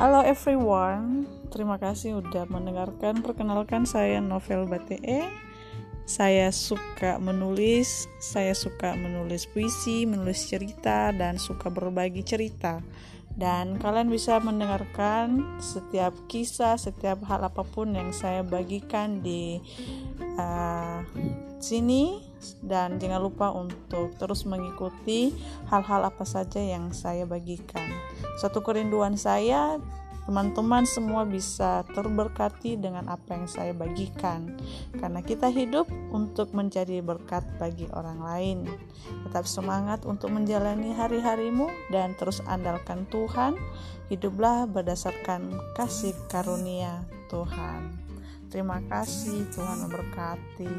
Halo everyone, terima kasih udah mendengarkan. Perkenalkan saya Novel Bate. Saya suka menulis, saya suka menulis puisi, menulis cerita, dan suka berbagi cerita. Dan kalian bisa mendengarkan setiap kisah, setiap hal apa pun yang saya bagikan di uh, sini dan jangan lupa untuk terus mengikuti hal-hal apa saja yang saya bagikan. Satu kerinduan saya, teman-teman semua bisa terberkati dengan apa yang saya bagikan. Karena kita hidup untuk menjadi berkat bagi orang lain. Tetap semangat untuk menjalani hari-harimu dan terus andalkan Tuhan. Hiduplah berdasarkan kasih karunia Tuhan. Terima kasih, Tuhan memberkati.